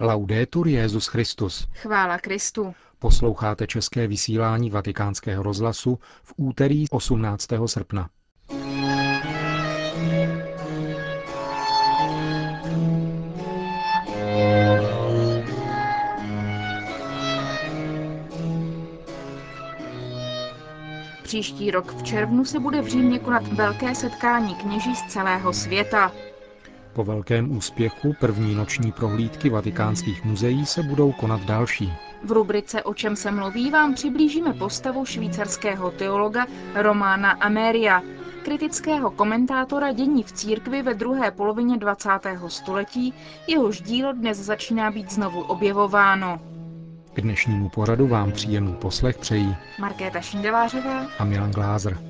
Laudetur Jezus Christus. Chvála Kristu. Posloucháte české vysílání Vatikánského rozhlasu v úterý 18. srpna. Příští rok v červnu se bude v Římě konat velké setkání kněží z celého světa. Po velkém úspěchu první noční prohlídky vatikánských muzeí se budou konat další. V rubrice O čem se mluví vám přiblížíme postavu švýcarského teologa Romána Ameria, kritického komentátora dění v církvi ve druhé polovině 20. století, jehož dílo dnes začíná být znovu objevováno. K dnešnímu poradu vám příjemný poslech přejí Markéta Šindelářová a Milan Glázer.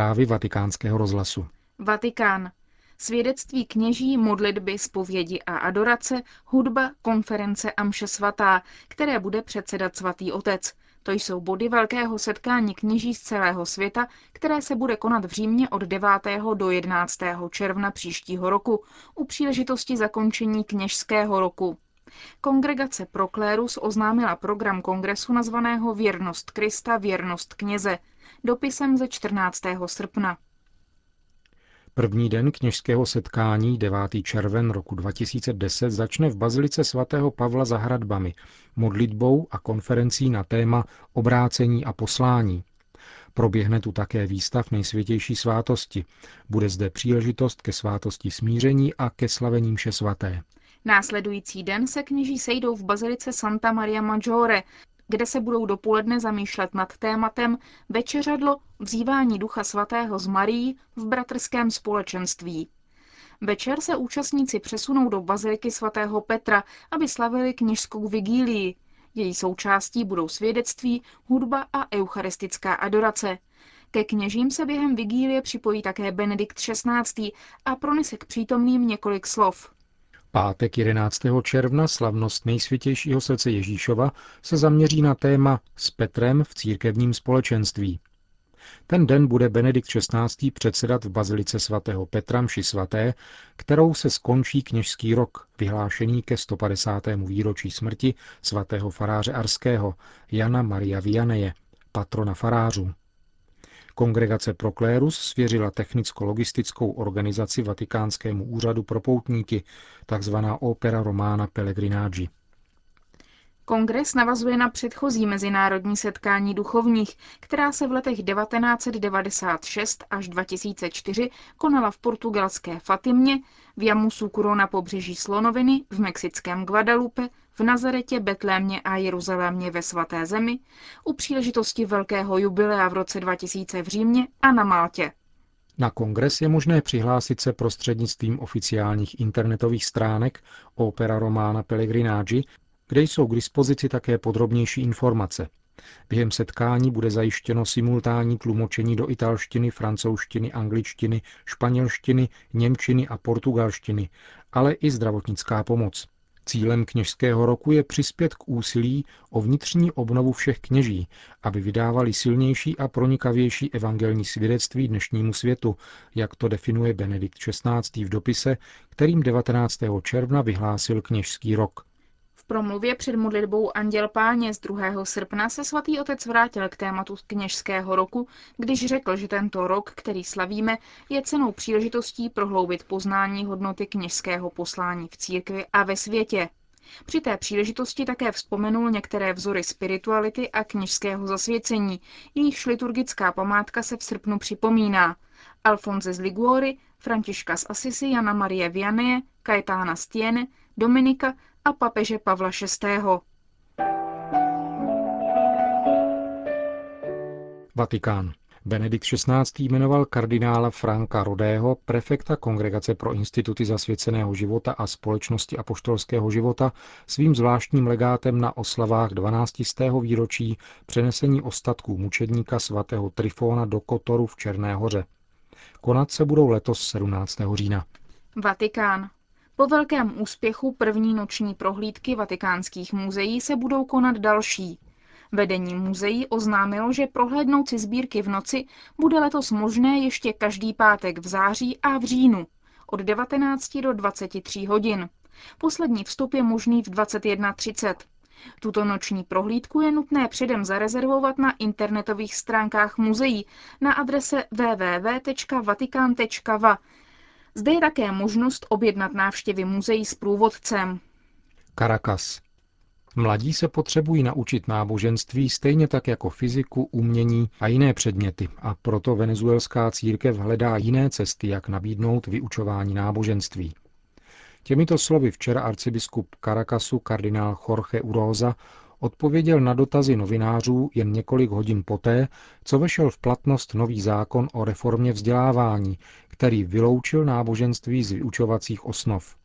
Zprávy vatikánského rozhlasu. Vatikán. Svědectví kněží, modlitby, zpovědi a adorace, hudba, konference a mše svatá, které bude předsedat svatý otec. To jsou body velkého setkání kněží z celého světa, které se bude konat v Římě od 9. do 11. června příštího roku u příležitosti zakončení kněžského roku. Kongregace Proklérus oznámila program kongresu nazvaného Věrnost Krista, věrnost kněze, dopisem ze 14. srpna. První den kněžského setkání 9. červen roku 2010 začne v Bazilice svatého Pavla za hradbami, modlitbou a konferencí na téma obrácení a poslání. Proběhne tu také výstav nejsvětější svátosti. Bude zde příležitost ke svátosti smíření a ke slavení mše svaté. Následující den se kněží sejdou v bazilice Santa Maria Maggiore, kde se budou dopoledne zamýšlet nad tématem Večeřadlo vzývání Ducha Svatého z Marí v bratrském společenství. Večer se účastníci přesunou do baziliky svatého Petra, aby slavili kněžskou vigílii. Její součástí budou svědectví, hudba a eucharistická adorace. Ke kněžím se během vigílie připojí také Benedikt XVI. a pronese k přítomným několik slov. Pátek 11. června slavnost nejsvětějšího srdce Ježíšova se zaměří na téma s Petrem v církevním společenství. Ten den bude Benedikt XVI. předsedat v Bazilice svatého Petra mši svaté, kterou se skončí kněžský rok, vyhlášený ke 150. výročí smrti svatého faráře Arského, Jana Maria Vianeje, patrona farářů. Kongregace Proklérus svěřila technicko-logistickou organizaci Vatikánskému úřadu pro poutníky, takzvaná Opera Romana Pellegrinaggi. Kongres navazuje na předchozí mezinárodní setkání duchovních, která se v letech 1996 až 2004 konala v portugalské Fatimě, v Jamusukuro na pobřeží Slonoviny, v mexickém Guadalupe, v Nazaretě, Betlémě a Jeruzalémě ve svaté zemi, u příležitosti velkého jubilea v roce 2000 v Římě a na Maltě. Na kongres je možné přihlásit se prostřednictvím oficiálních internetových stránek Opera Romana Pellegrinaggi, kde jsou k dispozici také podrobnější informace. Během setkání bude zajištěno simultánní tlumočení do italštiny, francouzštiny, angličtiny, španělštiny, němčiny a portugalštiny, ale i zdravotnická pomoc. Cílem kněžského roku je přispět k úsilí o vnitřní obnovu všech kněží, aby vydávali silnější a pronikavější evangelní svědectví dnešnímu světu, jak to definuje Benedikt XVI. v dopise, kterým 19. června vyhlásil kněžský rok. Promluvě před modlitbou Anděl Páně z 2. srpna se svatý otec vrátil k tématu kněžského roku, když řekl, že tento rok, který slavíme, je cenou příležitostí prohloubit poznání hodnoty kněžského poslání v církvi a ve světě. Při té příležitosti také vzpomenul některé vzory spirituality a kněžského zasvěcení, jejichž liturgická památka se v srpnu připomíná. Alfonze z Liguori, Františka z Asisi, Jana Marie Vianney, Kajetána Stiene, Dominika a papeže Pavla VI. Vatikán. Benedikt XVI. jmenoval kardinála Franka Rodého, prefekta Kongregace pro instituty zasvěceného života a společnosti apoštolského života, svým zvláštním legátem na oslavách 12. výročí přenesení ostatků mučedníka svatého Trifona do Kotoru v Černé hoře. Konat se budou letos 17. října. Vatikán. Po velkém úspěchu první noční prohlídky vatikánských muzeí se budou konat další. Vedení muzeí oznámilo, že prohlédnout si sbírky v noci bude letos možné ještě každý pátek v září a v říjnu od 19 do 23 hodin. Poslední vstup je možný v 21.30. Tuto noční prohlídku je nutné předem zarezervovat na internetových stránkách muzeí na adrese www.vatikan.va. Zde je také možnost objednat návštěvy muzeí s průvodcem. Caracas. Mladí se potřebují naučit náboženství stejně tak jako fyziku, umění a jiné předměty a proto venezuelská církev hledá jiné cesty, jak nabídnout vyučování náboženství. Těmito slovy včera arcibiskup Caracasu kardinál Jorge Uroza odpověděl na dotazy novinářů jen několik hodin poté, co vešel v platnost nový zákon o reformě vzdělávání, který vyloučil náboženství z vyučovacích osnov.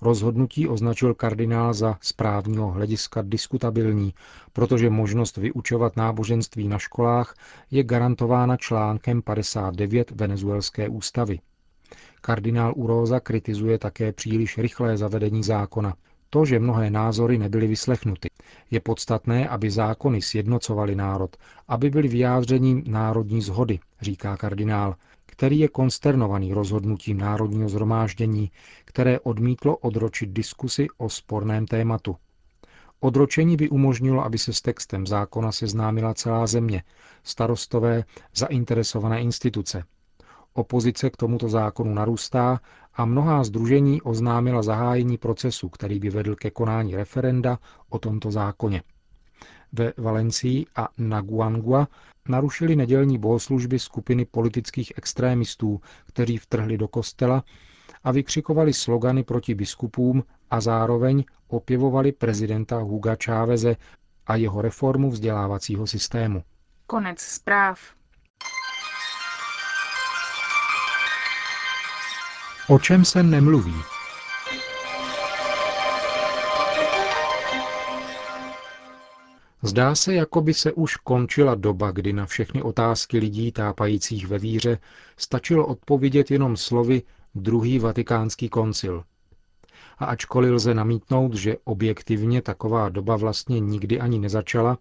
Rozhodnutí označil kardinál za správního hlediska diskutabilní, protože možnost vyučovat náboženství na školách je garantována článkem 59 venezuelské ústavy. Kardinál Uroza kritizuje také příliš rychlé zavedení zákona. To, že mnohé názory nebyly vyslechnuty. Je podstatné, aby zákony sjednocovaly národ, aby byly vyjádřením národní zhody, říká kardinál, který je konsternovaný rozhodnutím Národního zhromáždění, které odmítlo odročit diskusy o sporném tématu. Odročení by umožnilo, aby se s textem zákona seznámila celá země, starostové, zainteresované instituce. Opozice k tomuto zákonu narůstá a mnohá združení oznámila zahájení procesu, který by vedl ke konání referenda o tomto zákoně. Ve Valencii a na Guangua narušili nedělní bohoslužby skupiny politických extrémistů, kteří vtrhli do kostela a vykřikovali slogany proti biskupům a zároveň opěvovali prezidenta Huga Cháveze a jeho reformu vzdělávacího systému. Konec zpráv. O čem se nemluví? Zdá se, jako by se už končila doba, kdy na všechny otázky lidí tápajících ve víře stačilo odpovědět jenom slovy druhý vatikánský koncil. A ačkoliv lze namítnout, že objektivně taková doba vlastně nikdy ani nezačala,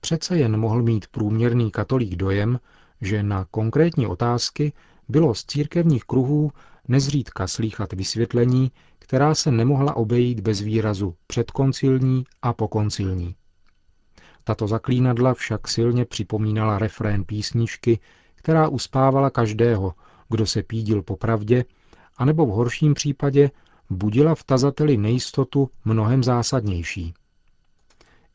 přece jen mohl mít průměrný katolík dojem, že na konkrétní otázky bylo z církevních kruhů nezřídka slýchat vysvětlení, která se nemohla obejít bez výrazu předkoncilní a pokoncilní. Tato zaklínadla však silně připomínala refrén písničky, která uspávala každého, kdo se pídil po pravdě, anebo v horším případě budila v tazateli nejistotu mnohem zásadnější.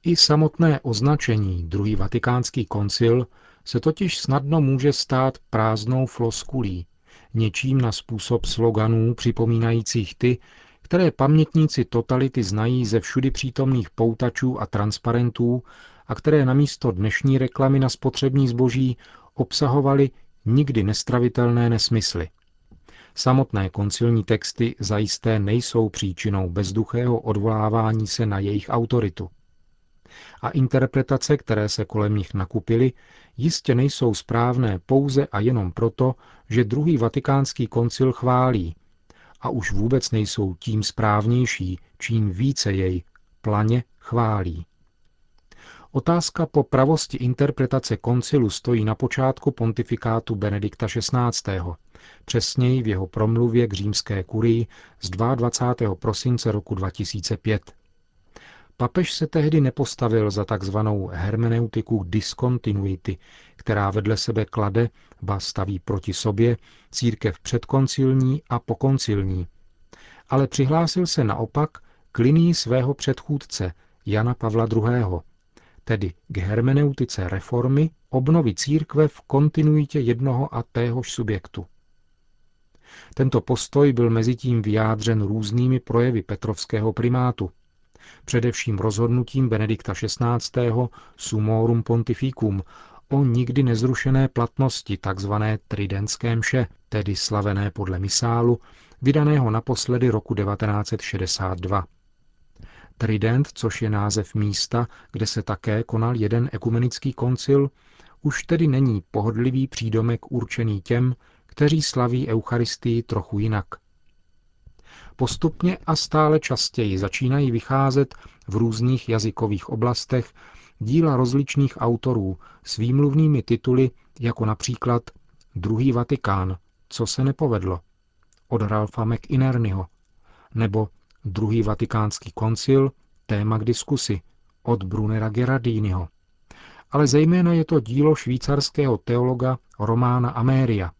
I samotné označení druhý vatikánský koncil se totiž snadno může stát prázdnou floskulí, něčím na způsob sloganů připomínajících ty, které pamětníci totality znají ze všudy přítomných poutačů a transparentů a které namísto dnešní reklamy na spotřební zboží obsahovaly nikdy nestravitelné nesmysly. Samotné koncilní texty zajisté nejsou příčinou bezduchého odvolávání se na jejich autoritu. A interpretace, které se kolem nich nakupily, jistě nejsou správné pouze a jenom proto, že druhý vatikánský koncil chválí, a už vůbec nejsou tím správnější, čím více jej planě chválí. Otázka po pravosti interpretace koncilu stojí na počátku pontifikátu Benedikta XVI. Přesněji v jeho promluvě k římské kurii z 22. prosince roku 2005. Papež se tehdy nepostavil za takzvanou hermeneutiku diskontinuity, která vedle sebe klade, ba staví proti sobě, církev předkoncilní a pokoncilní, ale přihlásil se naopak k linii svého předchůdce Jana Pavla II., tedy k hermeneutice reformy obnovy církve v kontinuitě jednoho a téhož subjektu. Tento postoj byl mezitím vyjádřen různými projevy Petrovského primátu, především rozhodnutím Benedikta XVI. Sumorum Pontificum o nikdy nezrušené platnosti tzv. tridentské mše, tedy slavené podle misálu, vydaného naposledy roku 1962. Trident, což je název místa, kde se také konal jeden ekumenický koncil, už tedy není pohodlivý přídomek určený těm, kteří slaví Eucharistii trochu jinak. Postupně a stále častěji začínají vycházet v různých jazykových oblastech díla rozličných autorů s výmluvnými tituly jako například Druhý Vatikán, co se nepovedlo, od Ralfa McInernyho, nebo Druhý vatikánský koncil, téma k diskusi, od Brunera Gerardiniho. Ale zejména je to dílo švýcarského teologa Romána Améria.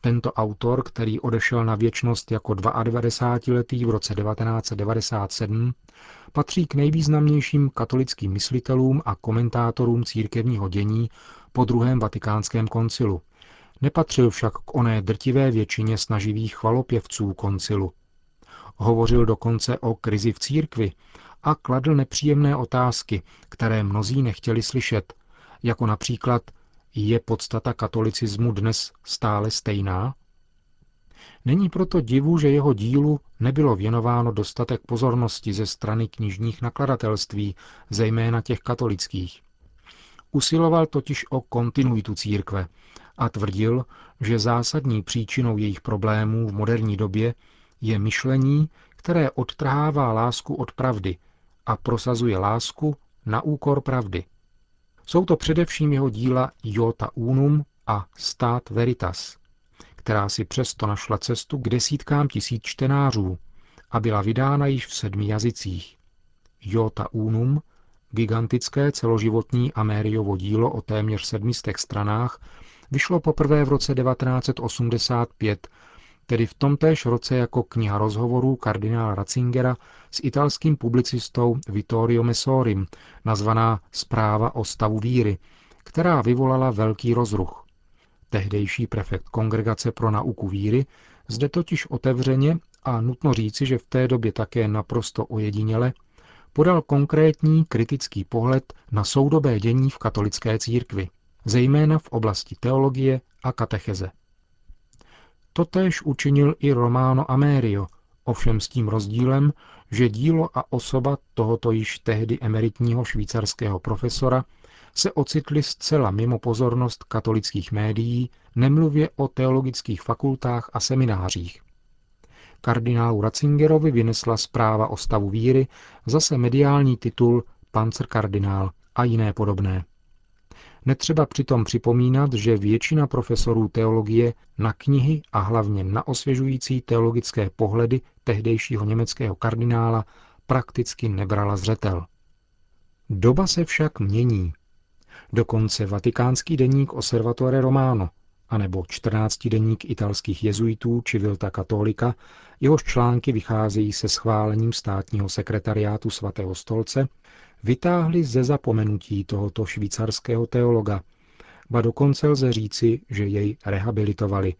Tento autor, který odešel na věčnost jako 92-letý v roce 1997, patří k nejvýznamnějším katolickým myslitelům a komentátorům církevního dění po druhém vatikánském koncilu. Nepatřil však k oné drtivé většině snaživých chvalopěvců koncilu. Hovořil dokonce o krizi v církvi a kladl nepříjemné otázky, které mnozí nechtěli slyšet, jako například je podstata katolicismu dnes stále stejná? Není proto divu, že jeho dílu nebylo věnováno dostatek pozornosti ze strany knižních nakladatelství, zejména těch katolických. Usiloval totiž o kontinuitu církve a tvrdil, že zásadní příčinou jejich problémů v moderní době je myšlení, které odtrhává lásku od pravdy a prosazuje lásku na úkor pravdy. Jsou to především jeho díla Jota Unum a Stát Veritas, která si přesto našla cestu k desítkám tisíc čtenářů a byla vydána již v sedmi jazycích. Jota Unum, gigantické celoživotní Amériovo dílo o téměř sedmistech stranách, vyšlo poprvé v roce 1985 tedy v tomtéž roce jako kniha rozhovorů kardinála Ratzingera s italským publicistou Vittorio Messorim, nazvaná Zpráva o stavu víry, která vyvolala velký rozruch. Tehdejší prefekt Kongregace pro nauku víry zde totiž otevřeně a nutno říci, že v té době také naprosto ojediněle, podal konkrétní kritický pohled na soudobé dění v katolické církvi, zejména v oblasti teologie a katecheze. Totéž učinil i Romano Amerio, ovšem s tím rozdílem, že dílo a osoba tohoto již tehdy emeritního švýcarského profesora se ocitly zcela mimo pozornost katolických médií, nemluvě o teologických fakultách a seminářích. Kardinálu Ratzingerovi vynesla zpráva o stavu víry zase mediální titul Panzerkardinál a jiné podobné. Netřeba přitom připomínat, že většina profesorů teologie na knihy a hlavně na osvěžující teologické pohledy tehdejšího německého kardinála prakticky nebrala zřetel. Doba se však mění. Dokonce vatikánský deník Osservatore Romano, anebo 14 deník italských jezuitů či Vilta Katolika, jehož články vycházejí se schválením státního sekretariátu svatého stolce, vytáhli ze zapomenutí tohoto švýcarského teologa, ba dokonce lze říci, že jej rehabilitovali,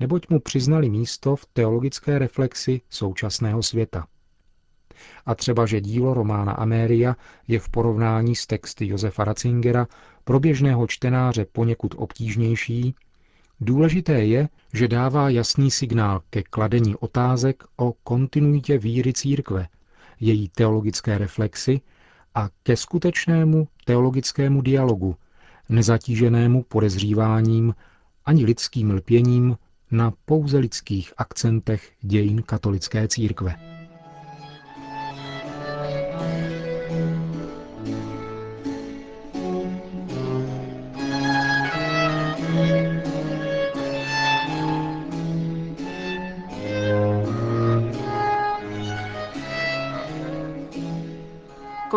neboť mu přiznali místo v teologické reflexi současného světa. A třeba, že dílo Romána Améria je v porovnání s texty Josefa Ratzingera pro běžného čtenáře poněkud obtížnější, důležité je, že dává jasný signál ke kladení otázek o kontinuitě víry církve, její teologické reflexy a ke skutečnému teologickému dialogu, nezatíženému podezříváním ani lidským lpěním na pouze lidských akcentech dějin katolické církve.